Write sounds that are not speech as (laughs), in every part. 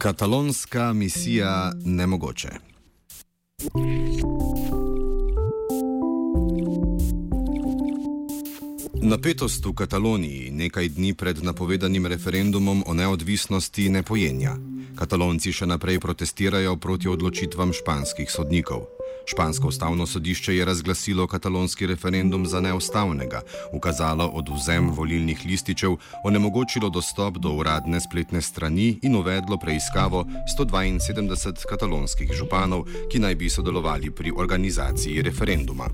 Katalonska misija nemogoče. Napetost v Kataloniji nekaj dni pred napovedanim referendumom o neodvisnosti ne pojenja. Katalonci še naprej protestirajo proti odločitvam španskih sodnikov. Špansko ustavno sodišče je razglasilo katalonski referendum za neustavnega, ukazalo odvzem volilnih lističev, onemogočilo dostop do uradne spletne strani in uvedlo preiskavo 172 katalonskih županov, ki naj bi sodelovali pri organizaciji referenduma.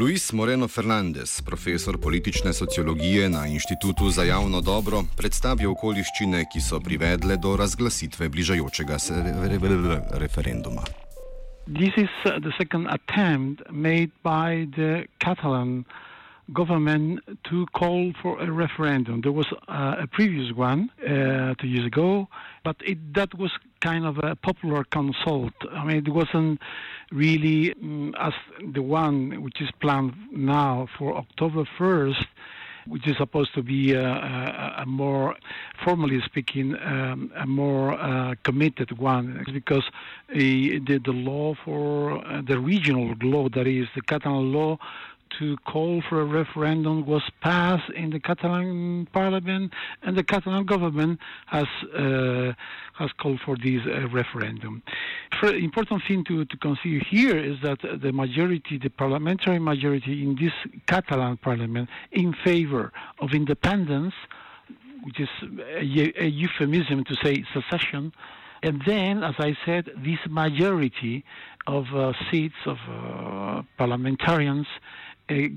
Luis Moreno Fernandez, profesor politične sociologije na Inštitutu za javno dobro, predstavi okoliščine, ki so privedle do razglasitve bližajočega se re re referenduma. This is uh, the second attempt made by the Catalan government to call for a referendum. There was uh, a previous one uh, two years ago, but it, that was kind of a popular consult. I mean, it wasn't really um, as the one which is planned now for October 1st, which is supposed to be a, a, a more, formally speaking, um, a more uh, committed one, because the, the law for uh, the regional law, that is the Catalan law, to call for a referendum was passed in the Catalan parliament, and the Catalan government has uh, has called for this uh, referendum. The important thing to, to consider here is that the majority, the parliamentary majority in this Catalan parliament, in favor of independence, which is a, a euphemism to say secession. And then, as I said, this majority of uh, seats of uh, parliamentarians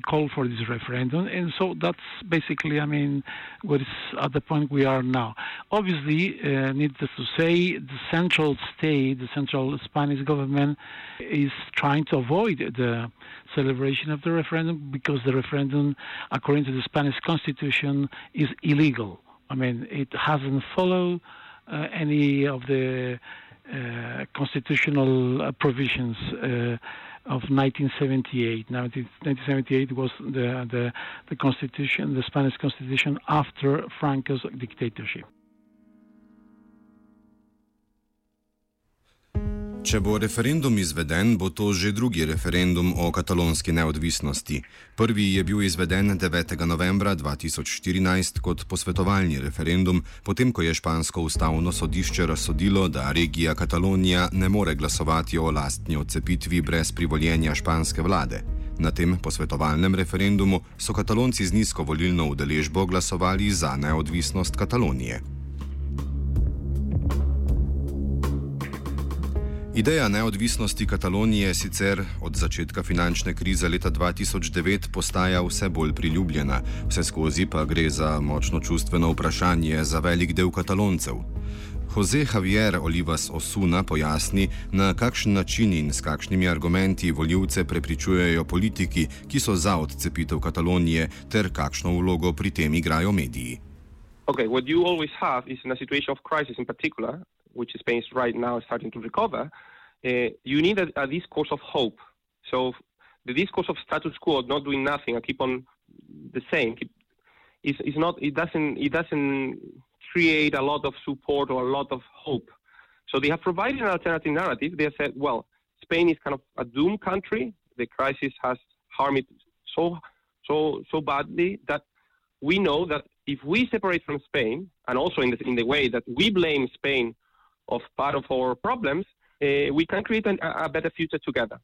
call for this referendum. And so that's basically, I mean, what is at the point we are now. Obviously, uh, needless to say, the central state, the central Spanish government is trying to avoid the celebration of the referendum because the referendum, according to the Spanish constitution, is illegal. I mean, it hasn't followed uh, any of the uh, constitutional provisions uh, of 1978. 1978 was the, the, the constitution, the Spanish constitution after Franco's dictatorship. Če bo referendum izveden, bo to že drugi referendum o katalonski neodvisnosti. Prvi je bil izveden 9. novembra 2014 kot posvetovalni referendum, potem ko je špansko ustavno sodišče razsodilo, da regija Katalonija ne more glasovati o lastni odcepitvi brez privoljenja španske vlade. Na tem posvetovalnem referendumu so katalonci z nizko volilno udeležbo glasovali za neodvisnost Katalonije. Ideja neodvisnosti Katalonije sicer od začetka finančne krize leta 2009 postaja vse bolj priljubljena, vse skozi pa gre za močno čustveno vprašanje za velik del kataloncev. Jose Javier Olivas Osuna pojasni, na kakšen način in s kakšnimi argumenti voljivce prepričujejo politiki, ki so za odcepitev Katalonije, ter kakšno vlogo pri tem igrajo mediji. Okay, what you always have is in a situation of crisis in particular, which Spain is right now starting to recover, uh, you need a, a, discourse of hope. So the discourse of status quo, not doing nothing, and keep on the same, keep, is, is not. It doesn't. It doesn't create a lot of support or a lot of hope. So they have provided an alternative narrative. They have said, well, Spain is kind of a doomed country. The crisis has harmed it so so so badly that we know that if we separate from Spain, and also in the, in the way that we blame Spain of part of our problems, uh, we can create an, a better future together.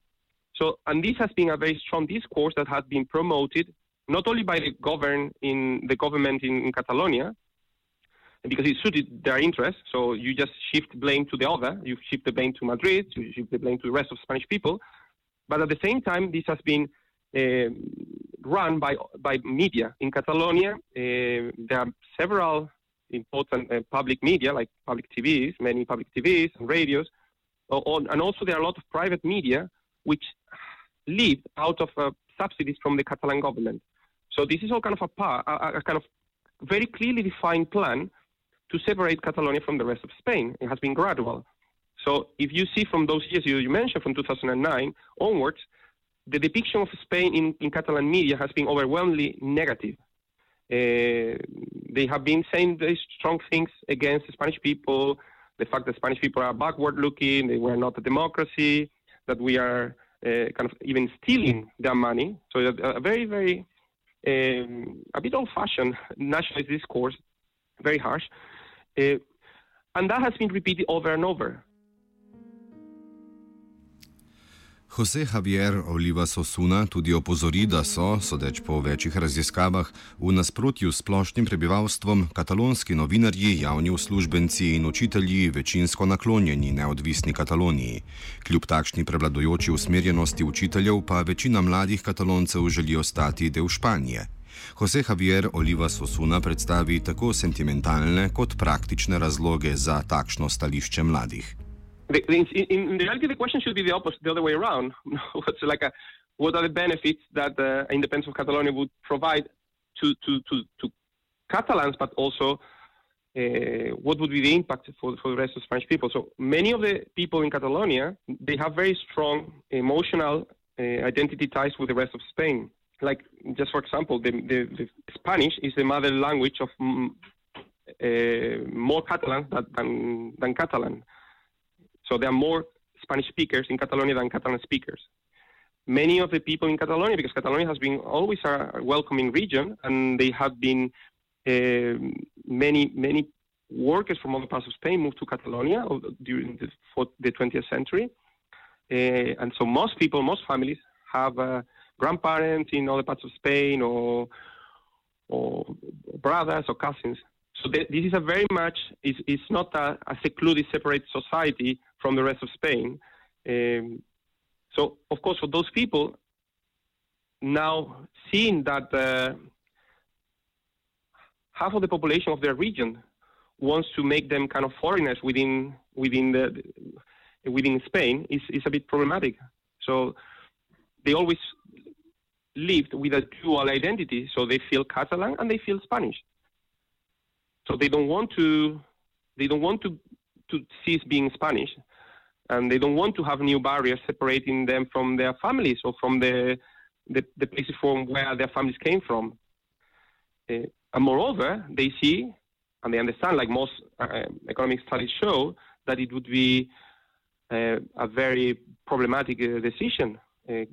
So, and this has been a very strong discourse that has been promoted not only by the govern in the government in, in Catalonia, because it suited their interests. So you just shift blame to the other. You shift the blame to Madrid. You shift the blame to the rest of Spanish people. But at the same time, this has been uh, run by by media in Catalonia. Uh, there are several important uh, public media, like public TVs, many public TVs and radios, and also there are a lot of private media which live out of uh, subsidies from the Catalan government. So this is all kind of a, a, a kind of very clearly defined plan to separate Catalonia from the rest of Spain. It has been gradual. So if you see from those years you, you mentioned, from 2009 onwards, the depiction of Spain in, in Catalan media has been overwhelmingly negative. Uh, they have been saying very strong things against the Spanish people, the fact that Spanish people are backward looking, they were not a democracy, that we are uh, kind of even stealing their money. So a, a very, very, um, a bit old fashioned nationalist discourse, very harsh. Uh, and that has been repeated over and over. Jose Javier Olivas Osuna tudi opozori, da so, sodeč po večjih raziskavah, v nasprotju s splošnim prebivalstvom katalonski novinarji, javni uslužbenci in učitelji večinsko naklonjeni neodvisni Kataloniji. Kljub takšni prevladojoči usmerjenosti učiteljev pa večina mladih kataloncev želi ostati del Španije. Jose Javier Olivas Osuna predstavi tako sentimentalne kot praktične razloge za takšno stališče mladih. The, in, in, reality, the question should be the opposite, the other way around. (laughs) What's like a, what are the benefits that the independence of Catalonia would provide to, to, to, to Catalans, but also uh, what would be the impact for, for the rest of Spanish people? So many of the people in Catalonia, they have very strong emotional uh, identity ties with the rest of Spain. Like, just for example, the, the, the Spanish is the mother language of mm, uh, more Catalans than, than, than Catalan. So there are more Spanish speakers in Catalonia than Catalan speakers. Many of the people in Catalonia, because Catalonia has been always a welcoming region, and they have been uh, many many workers from other parts of Spain moved to Catalonia during the, the 20th century, uh, and so most people, most families have uh, grandparents in other parts of Spain or or brothers or cousins. So th- this is a very much it's, it's not a, a secluded, separate society from the rest of Spain. Um, so, of course, for those people, now seeing that uh, half of the population of their region wants to make them kind of foreigners within within the within Spain is, is a bit problematic. So they always lived with a dual identity, so they feel Catalan and they feel Spanish. So they don't want to they don't want to to cease being Spanish and they don't want to have new barriers separating them from their families or from the the, the places from where their families came from. Uh, and moreover, they see and they understand, like most uh, economic studies show, that it would be uh, a very problematic uh, decision. Uh,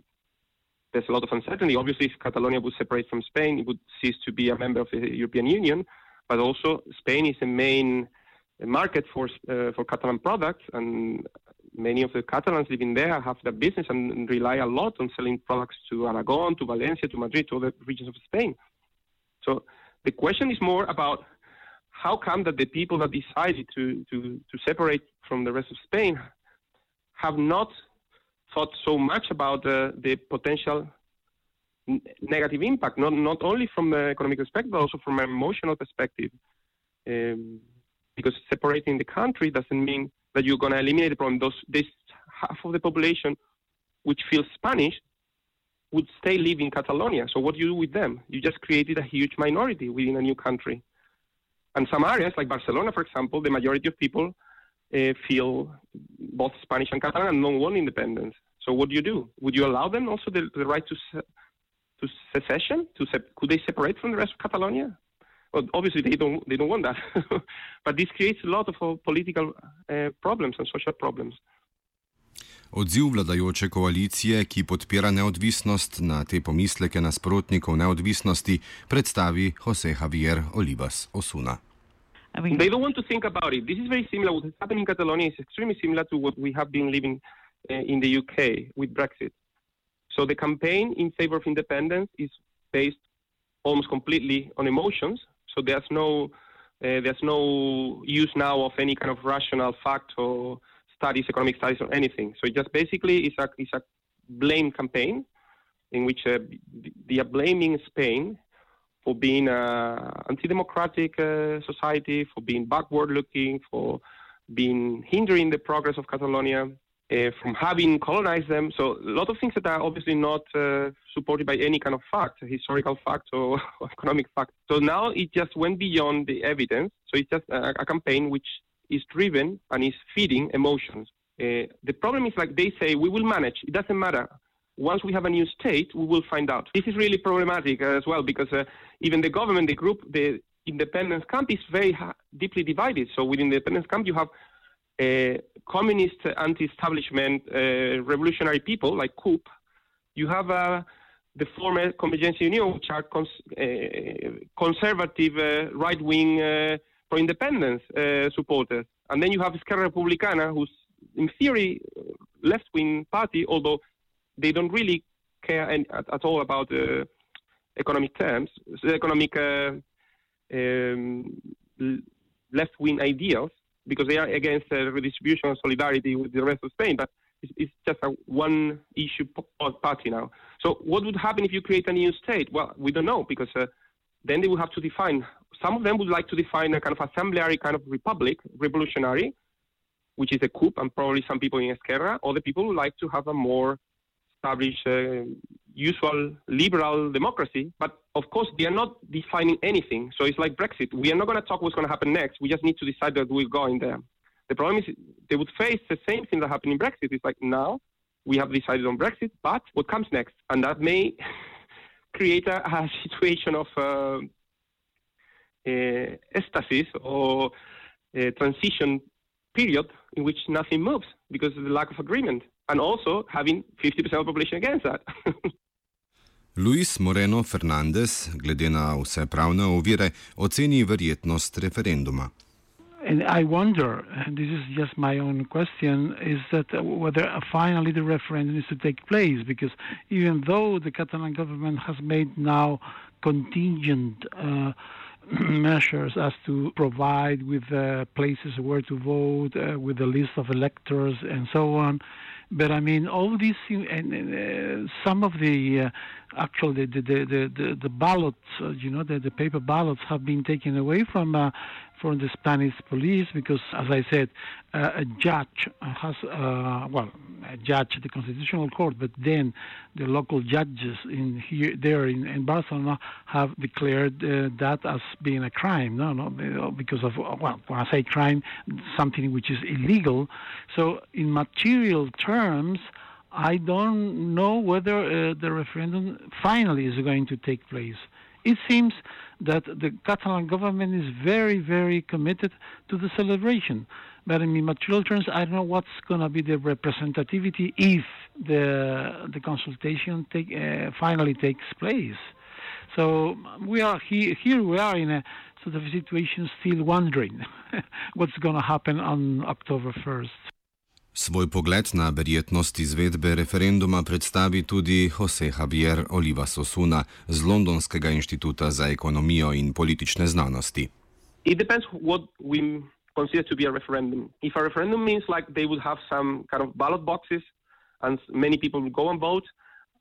there's a lot of uncertainty. Obviously, if Catalonia would separate from Spain, it would cease to be a member of the European Union. But also, Spain is the main market for uh, for Catalan products, and many of the Catalans living there have their business and rely a lot on selling products to Aragon, to Valencia, to Madrid, to other regions of Spain. So the question is more about how come that the people that decided to, to, to separate from the rest of Spain have not thought so much about uh, the potential negative impact, not, not only from the economic perspective, but also from an emotional perspective. Um, because separating the country doesn't mean that you're going to eliminate the problem. Those, this half of the population which feels Spanish would stay live in Catalonia. So what do you do with them? You just created a huge minority within a new country. And some areas, like Barcelona, for example, the majority of people uh, feel both Spanish and Catalan and don't want independence. So what do you do? Would you allow them also the, the right to to secession? To se- could they separate from the rest of Catalonia? Well, obviously they don't they don't want that, (laughs) but this creates a lot of uh, political uh, problems and social problems. Odziv vladajoče koalicije, ki podpira neodvisnost na te pomisleke nasprotnikov neodvisnosti, predstavi Jose Javier Olivas Osuna. I mean, they don't want to think about it. This is very similar. What is happening in Catalonia is extremely similar to what we have been living uh, in the UK with Brexit. So the campaign in favor of independence is based almost completely on emotions. So there's no uh, there's no use now of any kind of rational fact or studies, economic studies, or anything. So it just basically is a is a blame campaign in which uh, they are blaming Spain for being an anti-democratic uh, society, for being backward-looking, for being hindering the progress of Catalonia, uh, from having colonized them. So a lot of things that are obviously not uh, supported by any kind of fact, historical fact or (laughs) economic fact. So now it just went beyond the evidence. So it's just a, a campaign which is driven and is feeding emotions. Uh, the problem is like they say, we will manage. It doesn't matter once we have a new state, we will find out. This is really problematic as well because uh, even the government, the group, the independence camp is very ha- deeply divided. So within the independence camp, you have uh, communist, anti-establishment, uh, revolutionary people like CUP. You have uh, the former Convergencia Union, which are cons- uh, conservative, right-wing, pro-independence supporters. And then you have Esquerra Republicana, who's in theory left-wing party, although they don't really care any, at, at, all about uh, economic terms, economic uh, um, left-wing ideals, because they are against uh, redistribution and solidarity with the rest of Spain. But it's, it's just a one-issue party now. So what would happen if you create a new state? Well, we don't know because uh, then they will have to define. Some of them would like to define a kind of assembly kind of republic, revolutionary, which is a CUP, and probably some people in Esquerra. Other people would like to have a more establish uh, usual liberal democracy. But of course, they are not defining anything. So it's like Brexit. We are not going to talk what's going to happen next. We just need to decide that we're going there. The problem is they would face the same thing that happened in Brexit. It's like now we have decided on Brexit, but what comes next? And that may (laughs) create a, a, situation of uh, uh, or uh, transition period in which nothing moves because of the lack of agreement. And also having 50% of the population against that. (laughs) Luis Moreno Fernandez, glede na vse pravne ovire, oceni verjetnost referenduma. And I wonder, and this is just my own question, is that whether finally the referendum is to take place, because even though the Catalan government has made now contingent uh, (clears throat) measures as to provide with uh, places where to vote, uh, with a list of electors, and so on, but I mean, all these and uh, some of the uh, actually the the the the, the ballots, uh, you know, the, the paper ballots have been taken away from from the Spanish police because, as I said, uh, a judge has, uh, well, a judge, the Constitutional Court, but then the local judges in here, there in, in Barcelona have declared uh, that as being a crime. No, no, because of, well, when I say crime, something which is illegal. So, in material terms, I don't know whether uh, the referendum finally is going to take place. It seems that the Catalan government is very, very committed to the celebration. But in material terms, I don't know what's going to be the representativity if the the consultation take, uh, finally takes place. So we are here. Here we are in a sort of situation, still wondering (laughs) what's going to happen on October first. Svoj pogled na verjetnost izvedbe referenduma predstavi tudi Jose Javier Olivas Osuna z Londonskega inštituta za ekonomijo in politične znanosti. It depends what we consider to be a referendum. If a referendum means like they would have some kind of ballot boxes and many people will go and vote,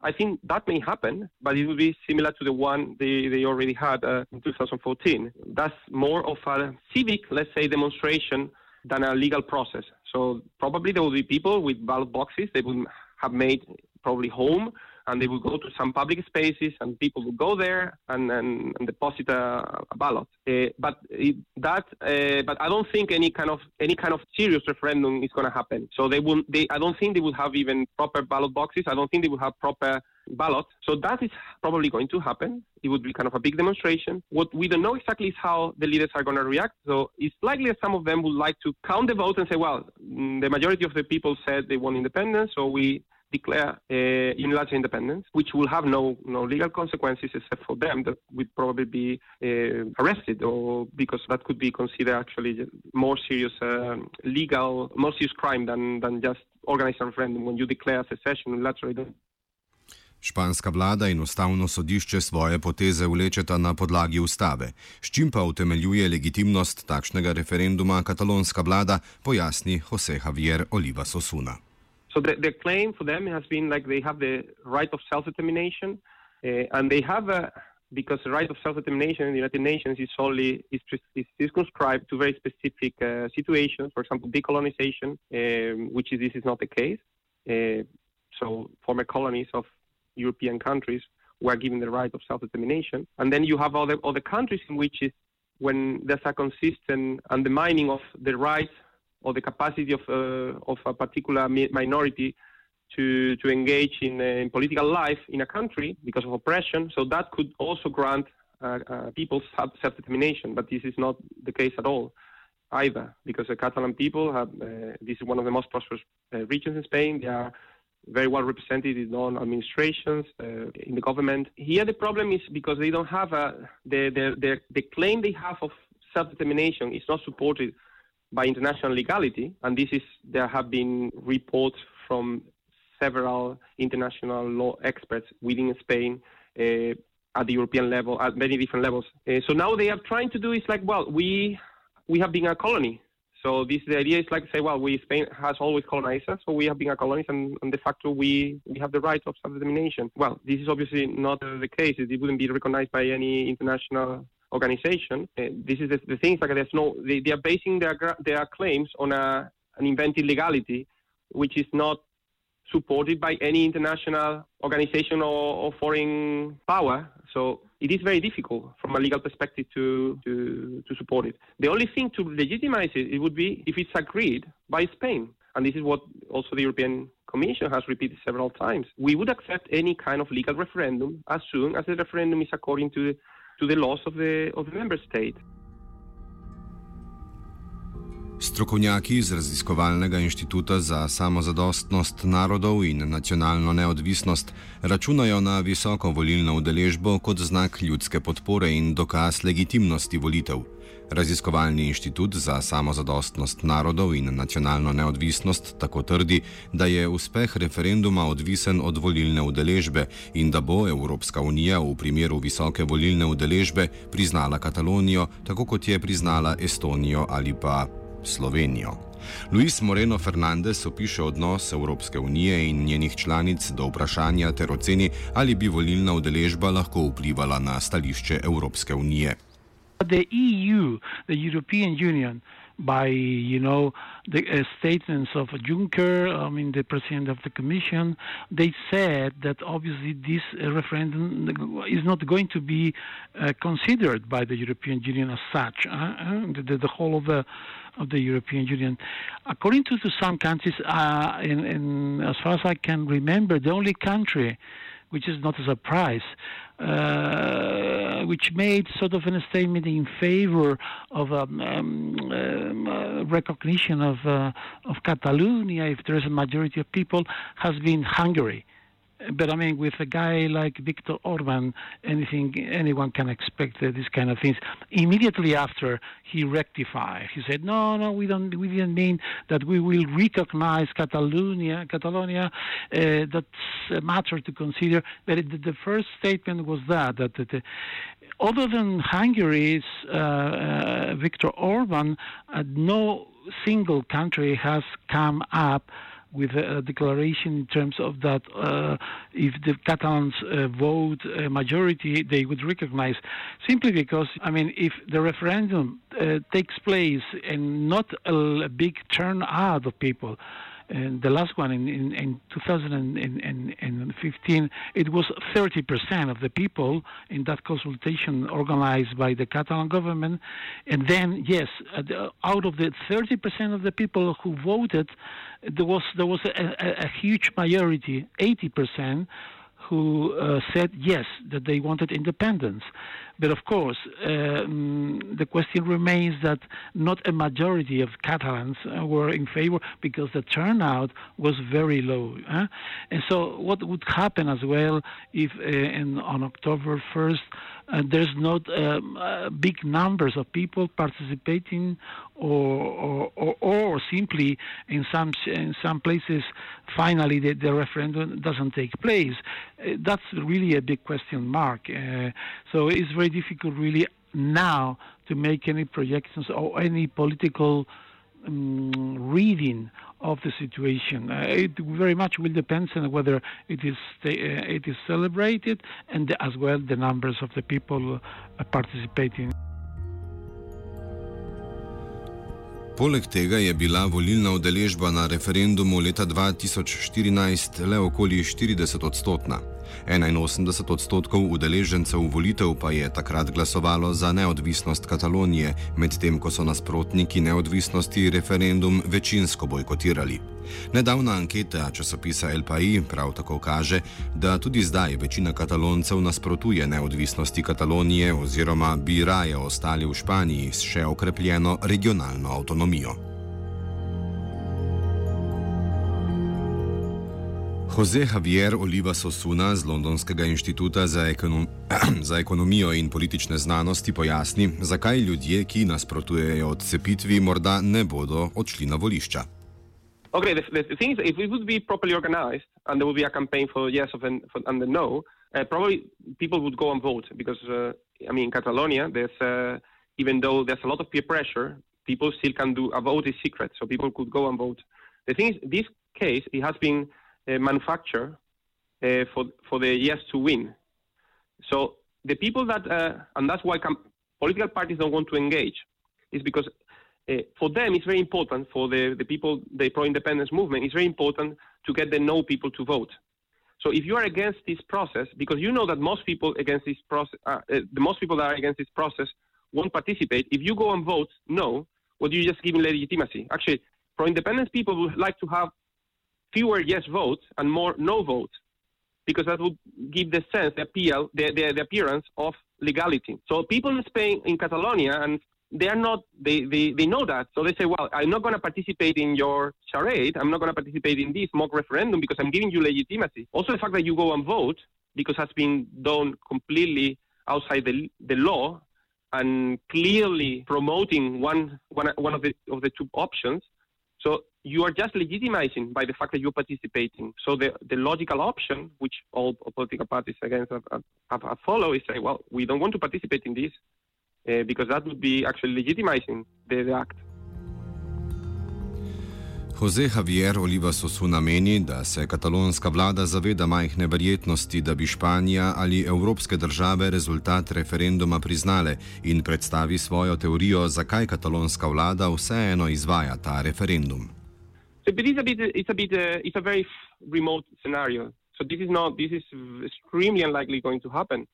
I think that may happen, but it will be similar to the one they, they already had uh, in 2014. That's more of a civic, let's say, demonstration than a legal process. So probably there will be people with ballot boxes. They will have made probably home and they will go to some public spaces, and people will go there and, and, and deposit a, a ballot. Uh, but it, that, uh, but I don't think any kind of any kind of serious referendum is going to happen. So they will. They, I don't think they will have even proper ballot boxes. I don't think they will have proper ballot. So that is probably going to happen. It would be kind of a big demonstration. What we don't know exactly is how the leaders are going to react. So it's likely that some of them would like to count the vote and say, well, mm, the majority of the people said they want independence, so we declare uh, unilateral independence, which will have no, no legal consequences except for them that would probably be uh, arrested, or because that could be considered actually more serious uh, legal, more serious crime than, than just organizing a referendum when you declare secession unilaterally. Španska vlada in ustavno sodišče svoje poteze vlečeta na podlagi ustave, s čim pa utemeljuje legitimnost takšnega referenduma katalonska vlada, pojasni Jose Javier Oliva Sosuna. So the, the claim for them has been like they have the right of self-determination, uh, and they have a because the right of self-determination in the United Nations is only is, is circumscribed to very specific uh, situations. For example, decolonization, um, which is, this is not the case. Uh, so former colonies of European countries were given the right of self-determination, and then you have other other countries in which is when there's a consistent undermining of the rights or the capacity of, uh, of a particular minority to, to engage in, uh, in, political life in a country because of oppression. So that could also grant uh, uh people self-determination, but this is not the case at all either, because the Catalan people have, uh, this is one of the most prosperous uh, regions in Spain. They are very well represented in all administrations, in the government. Here the problem is because they don't have a, the, the, the, the claim they have of self-determination is not supported by international legality, and this is there have been reports from several international law experts within Spain uh, at the European level, at many different levels. Uh, so now they are trying to do is like, well, we we have been a colony. So this the idea is like say, well, we Spain has always colonized us, so we have been a colony, and, and de facto we we have the right of self-determination. Well, this is obviously not the case. It wouldn't be recognized by any international organization. Uh, this is the, the thing. Like there's no, they, they are basing their their claims on a an invented legality, which is not supported by any international organization or, or, foreign power. So it is very difficult from a legal perspective to, to, to support it. The only thing to legitimize it, it would be if it's agreed by Spain. And this is what also the European Commission has repeated several times. We would accept any kind of legal referendum as soon as the referendum is according to to the laws of the, of the member state. Strokovnjaki iz raziskovalnega inštituta za samozadostnost narodov in nacionalno neodvisnost računajo na visoko volilno udeležbo kot znak ljudske podpore in dokaz legitimnosti volitev. Raziskovalni inštitut za samozadostnost narodov in nacionalno neodvisnost tako trdi, da je uspeh referenduma odvisen od volilne udeležbe in da bo Evropska unija v primeru visoke volilne udeležbe priznala Katalonijo, tako kot je priznala Estonijo ali pa Slovenijo. Luis Moreno Fernandez opiše odnos Evropske unije in njenih članic do vprašanja ter oceni, ali bi volilna udeležba lahko vplivala na stališče Evropske unije. The EU, the European Union, by you know the uh, statements of Juncker, I mean the president of the Commission, they said that obviously this uh, referendum is not going to be uh, considered by the European Union as such. Uh, the, the, whole of the of the European Union, according to, to some countries, uh, in, in, as far as I can remember, the only country which is not a surprise, uh, which made sort of a statement in favor of um, um, uh, recognition of uh, of Catalonia, if there is a majority of people, has been Hungary but I mean, with a guy like Viktor Orban, anything anyone can expect uh, these kind of things. Immediately after, he rectified. He said, "No, no, we don't. We didn't mean that we will recognize Catalonia. Catalonia, uh, that's a matter to consider." But it, the first statement was that that. that other than Hungary's uh, uh Viktor Orban, uh, no single country has come up with a declaration in terms of that uh, if the Catalans uh, vote a majority, they would recognize. Simply because, I mean, if the referendum uh, takes place and not a, a big turnout of people, and the last one in, in, in 2015, it was 30% of the people in that consultation organized by the Catalan government. And then, yes, out of the 30% of the people who voted, there was there was a, a, a huge majority, 80%, who uh, said yes, that they wanted independence. But of course, um, the question remains that not a majority of Catalans uh, were in favor because the turnout was very low. And so, what would happen as well if uh, in, on October 1st uh, there's not um, uh, big numbers of people participating, or or, or, or simply in some in some places, finally the, the referendum doesn't take place. Uh, that's really a big question mark. Uh, so it's very difficult, really, now to make any projections or any political um, reading of the situation. Uh, it very much will depend on whether it is uh, it is celebrated and as well the numbers of the people uh, participating. Poleg tega je bila volilna udeležba na referendumu leta 2014 le okoli 40 odstotna. 81 odstotkov udeležencev volitev pa je takrat glasovalo za neodvisnost Katalonije, medtem ko so nasprotniki neodvisnosti referendum večinsko bojkotirali. Nedavna anketa časopisa El Pai prav tako kaže, da tudi zdaj večina kataloncev nasprotuje neodvisnosti Katalonije oziroma bi raje ostali v Španiji s še okrepljeno regionalno avtonomijo. Jose Javier Oliva Sosuna z Londonskega inštituta za, ekonom (clears throat) za ekonomijo in politične znanosti pojasni, zakaj ljudje, ki nasprotujejo odcepitvi, morda ne bodo odšli na volišča. Okay, the, the thing is, if it would be properly organized and there would be a campaign for yes of and, for, and the no, uh, probably people would go and vote because, uh, I mean, in Catalonia, there's, uh, even though there's a lot of peer pressure, people still can do a vote is secret, so people could go and vote. The thing is, this case, it has been uh, manufacture uh, for for the yes to win. So the people that uh, and that's why political parties don't want to engage is because uh, for them it's very important for the, the people the pro-independence movement it's very important to get the no people to vote so if you are against this process because you know that most people against this process uh, uh, the most people that are against this process won't participate if you go and vote no what well you just giving legitimacy actually pro-independence people would like to have fewer yes votes and more no votes, because that would give the sense, the appeal, the, the, the appearance of legality. So people in Spain, in Catalonia, and they are not, they, they, they know that. So they say, well, I'm not going to participate in your charade. I'm not going to participate in this mock referendum because I'm giving you legitimacy. Also, the fact that you go and vote, because has been done completely outside the, the law and clearly promoting one, one, one of, the, of the two options. So you are just legitimizing by the fact that you're participating. So the, the logical option, which all political parties against have, have, follow, is say, well, we don't want to participate in this uh, because that would be actually legitimizing the, the act. Jose Javier Oliva Sosuna meni, da se katalonska vlada zaveda majhne verjetnosti, da bi Španija ali evropske države rezultat referenduma priznale in predstavi svojo teorijo, zakaj katalonska vlada vseeno izvaja ta referendum. So, but it's a bit, it's a bit, uh, it's a very remote scenario. So this is not, this is extremely unlikely going to happen.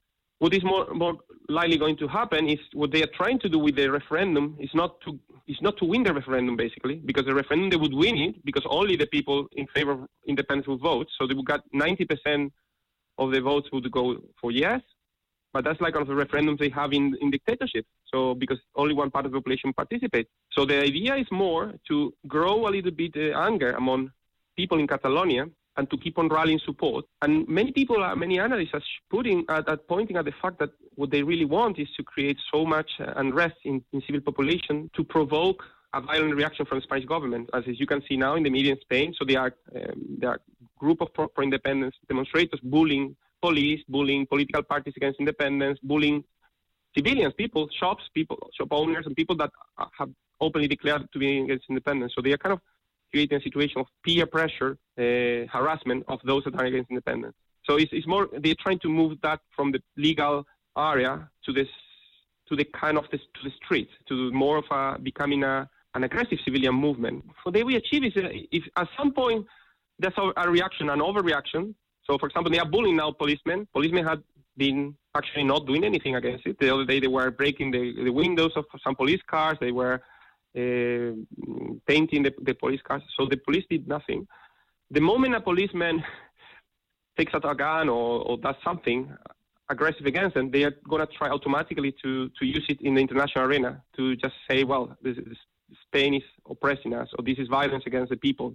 What is more, more likely going to happen is what they are trying to do with the referendum is not to, is not to win the referendum basically, because the referendum they would win it because only the people in favor of independence would vote. So they would get 90% of the votes would go for yes, but that's like one of the referendums they have in, in dictatorship. So because only one part of the population participates. So the idea is more to grow a little bit uh, anger among people in Catalonia and to keep on rallying support. And many people, are, many analysts are putting at, at, pointing at the fact that what they really want is to create so much uh, unrest in, in civil population to provoke a violent reaction from the Spanish government, as you can see now in the media in Spain. So they are um, there are group of pro-independence demonstrators bullying police, bullying political parties against independence, bullying civilians, people, shops, people, shop owners, and people that have openly declared to be against independence. So they are kind of creating a situation of peer pressure, uh, harassment of those that are against independence. So it's, it's more they're trying to move that from the legal area to this to the kind of this to the street to more of a becoming a an aggressive civilian movement. What they will achieve is uh, if at some point there's a, reaction, an overreaction. So, for example, they are bullying now policemen. Policemen had been actually not doing anything against it. The other day they were breaking the, the windows of some police cars. They were painting the, the police cars. So the police did nothing. The moment a policeman (laughs) takes out a gun or, or does something aggressive against them, they are going to try automatically to, to use it in the international arena to just say, well, this, this, Spain is oppressing us, or this is violence against the people.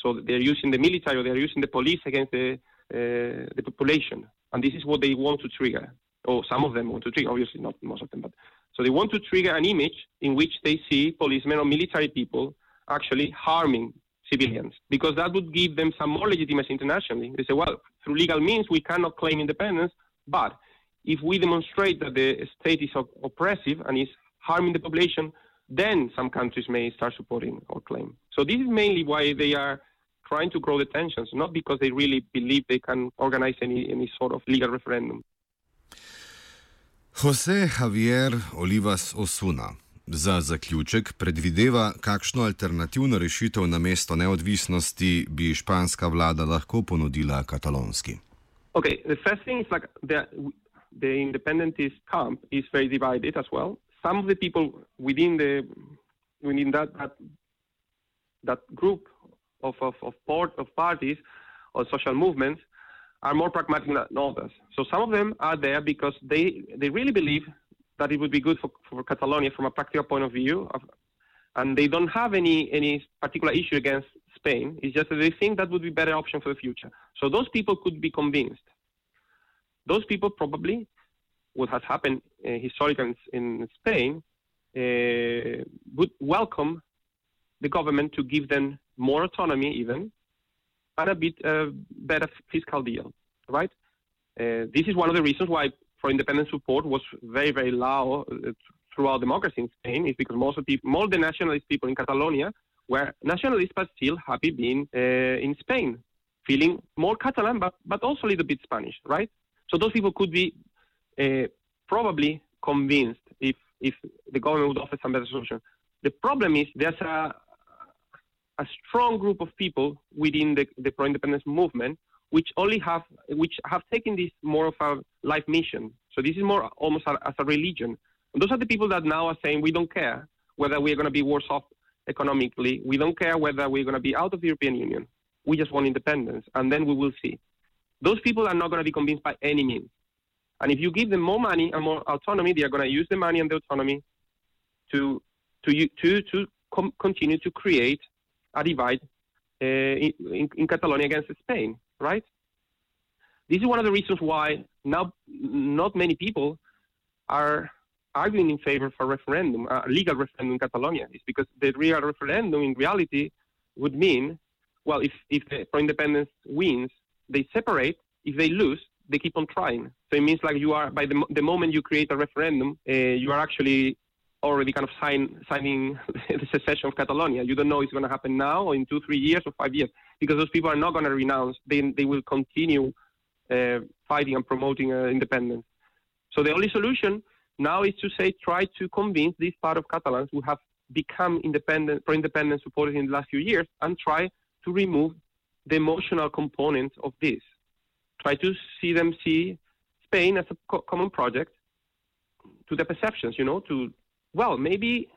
So they're using the military or they're using the police against the, uh, the population. And this is what they want to trigger, or some of them want to trigger, obviously not most of them, but so they want to trigger an image in which they see policemen or military people actually harming civilians, because that would give them some more legitimacy internationally. They say, well, through legal means we cannot claim independence, but if we demonstrate that the state is op- oppressive and is harming the population, then some countries may start supporting our claim. So this is mainly why they are trying to grow the tensions, not because they really believe they can organize any, any sort of legal referendum. Jose Javier Olivas Osuna za zaključek predvideva, kakšno alternativno rešitev na mesto neodvisnosti bi španska vlada lahko ponudila katalonski. Okay, the first thing is like the, the independentist camp is very divided as well. Some of the people within the within that that, that group of of of, port, of parties or social movements are more pragmatic than others. So some of them are there because they they really believe that it would be good for, for Catalonia from a practical point of view, of, and they don't have any any particular issue against Spain. It's just that they think that would be a better option for the future. So those people could be convinced. Those people probably, what has happened uh, historically in Spain, uh, would welcome the government to give them more autonomy even, and a bit uh, better fiscal deal, right? Uh, this is one of the reasons why for independent support was very, very low uh, throughout democracy in Spain, is because most of the people, more the nationalist people in Catalonia were nationalists but still happy being in Spain, feeling more Catalan but, but also a little bit Spanish, right? So those people could be probably convinced if, if the government would offer some better solution. The problem is there's a, a strong group of people within the, the pro-independence movement which only have which have taken this more of a life mission. So this is more almost a, as a religion. And those are the people that now are saying we don't care whether we're going to be worse off economically. We don't care whether we're going to be out of the European Union. We just want independence, and then we will see. Those people are not going to be convinced by any means. And if you give them more money and more autonomy, they are going to use the money and the autonomy to to to to com- continue to create a divide uh, in, in Catalonia against Spain, right? This is one of the reasons why now not many people are arguing in favor of a referendum, a legal referendum in Catalonia. Is because the real referendum in reality would mean, well, if, if the pro-independence wins, they separate. If they lose, they keep on trying. So it means like you are, by the, the moment you create a referendum, uh, you are actually already kind of sign, signing (laughs) the secession of Catalonia. You don't know it's going to happen now or in two, three years or five years because those people are not going to renounce. They, they will continue uh, fighting and promoting uh, independence. So the only solution now is to say try to convince this part of Catalans who have become independent, pro-independent supporters in the last few years and try to remove the emotional component of this. Try to see them see Spain as a co- common project to the perceptions, you know, to well, maybe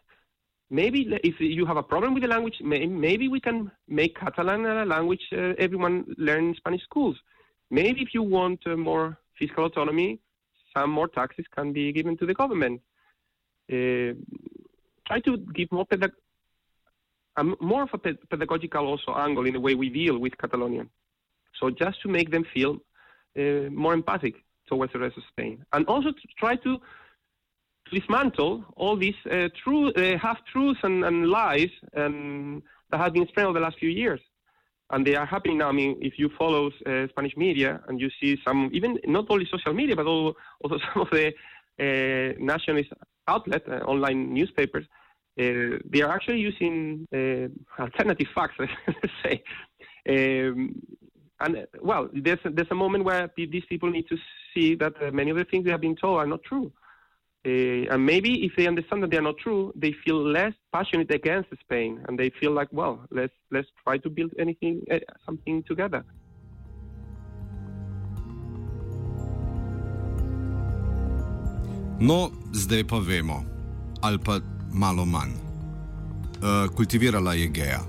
maybe if you have a problem with the language, maybe we can make Catalan a language uh, everyone learn in Spanish schools. Maybe if you want uh, more fiscal autonomy, some more taxes can be given to the government. Uh, try to give more pedag- more of a pedagogical also angle in the way we deal with Catalonia. So just to make them feel uh, more empathic towards the rest of Spain, and also to try to dismantle all these uh, true uh, half truths and, and lies um, that have been spread over the last few years. And they are happening now. I mean, if you follow uh, Spanish media and you see some, even not only social media, but also, also (laughs) some of the uh, nationalist outlets, uh, online newspapers, uh, they are actually using alternative facts, (laughs) let's say. Um, and well, there's there's a moment where these people need to see that many of the things they have been told are not true. Uh, and maybe if they understand that they are not true, they feel less passionate against Spain, and they feel like, well, let's let's try to build anything, uh, something together. No, zdaj pa vemo, ali pa malo manj. Uh, kultivirala je geja.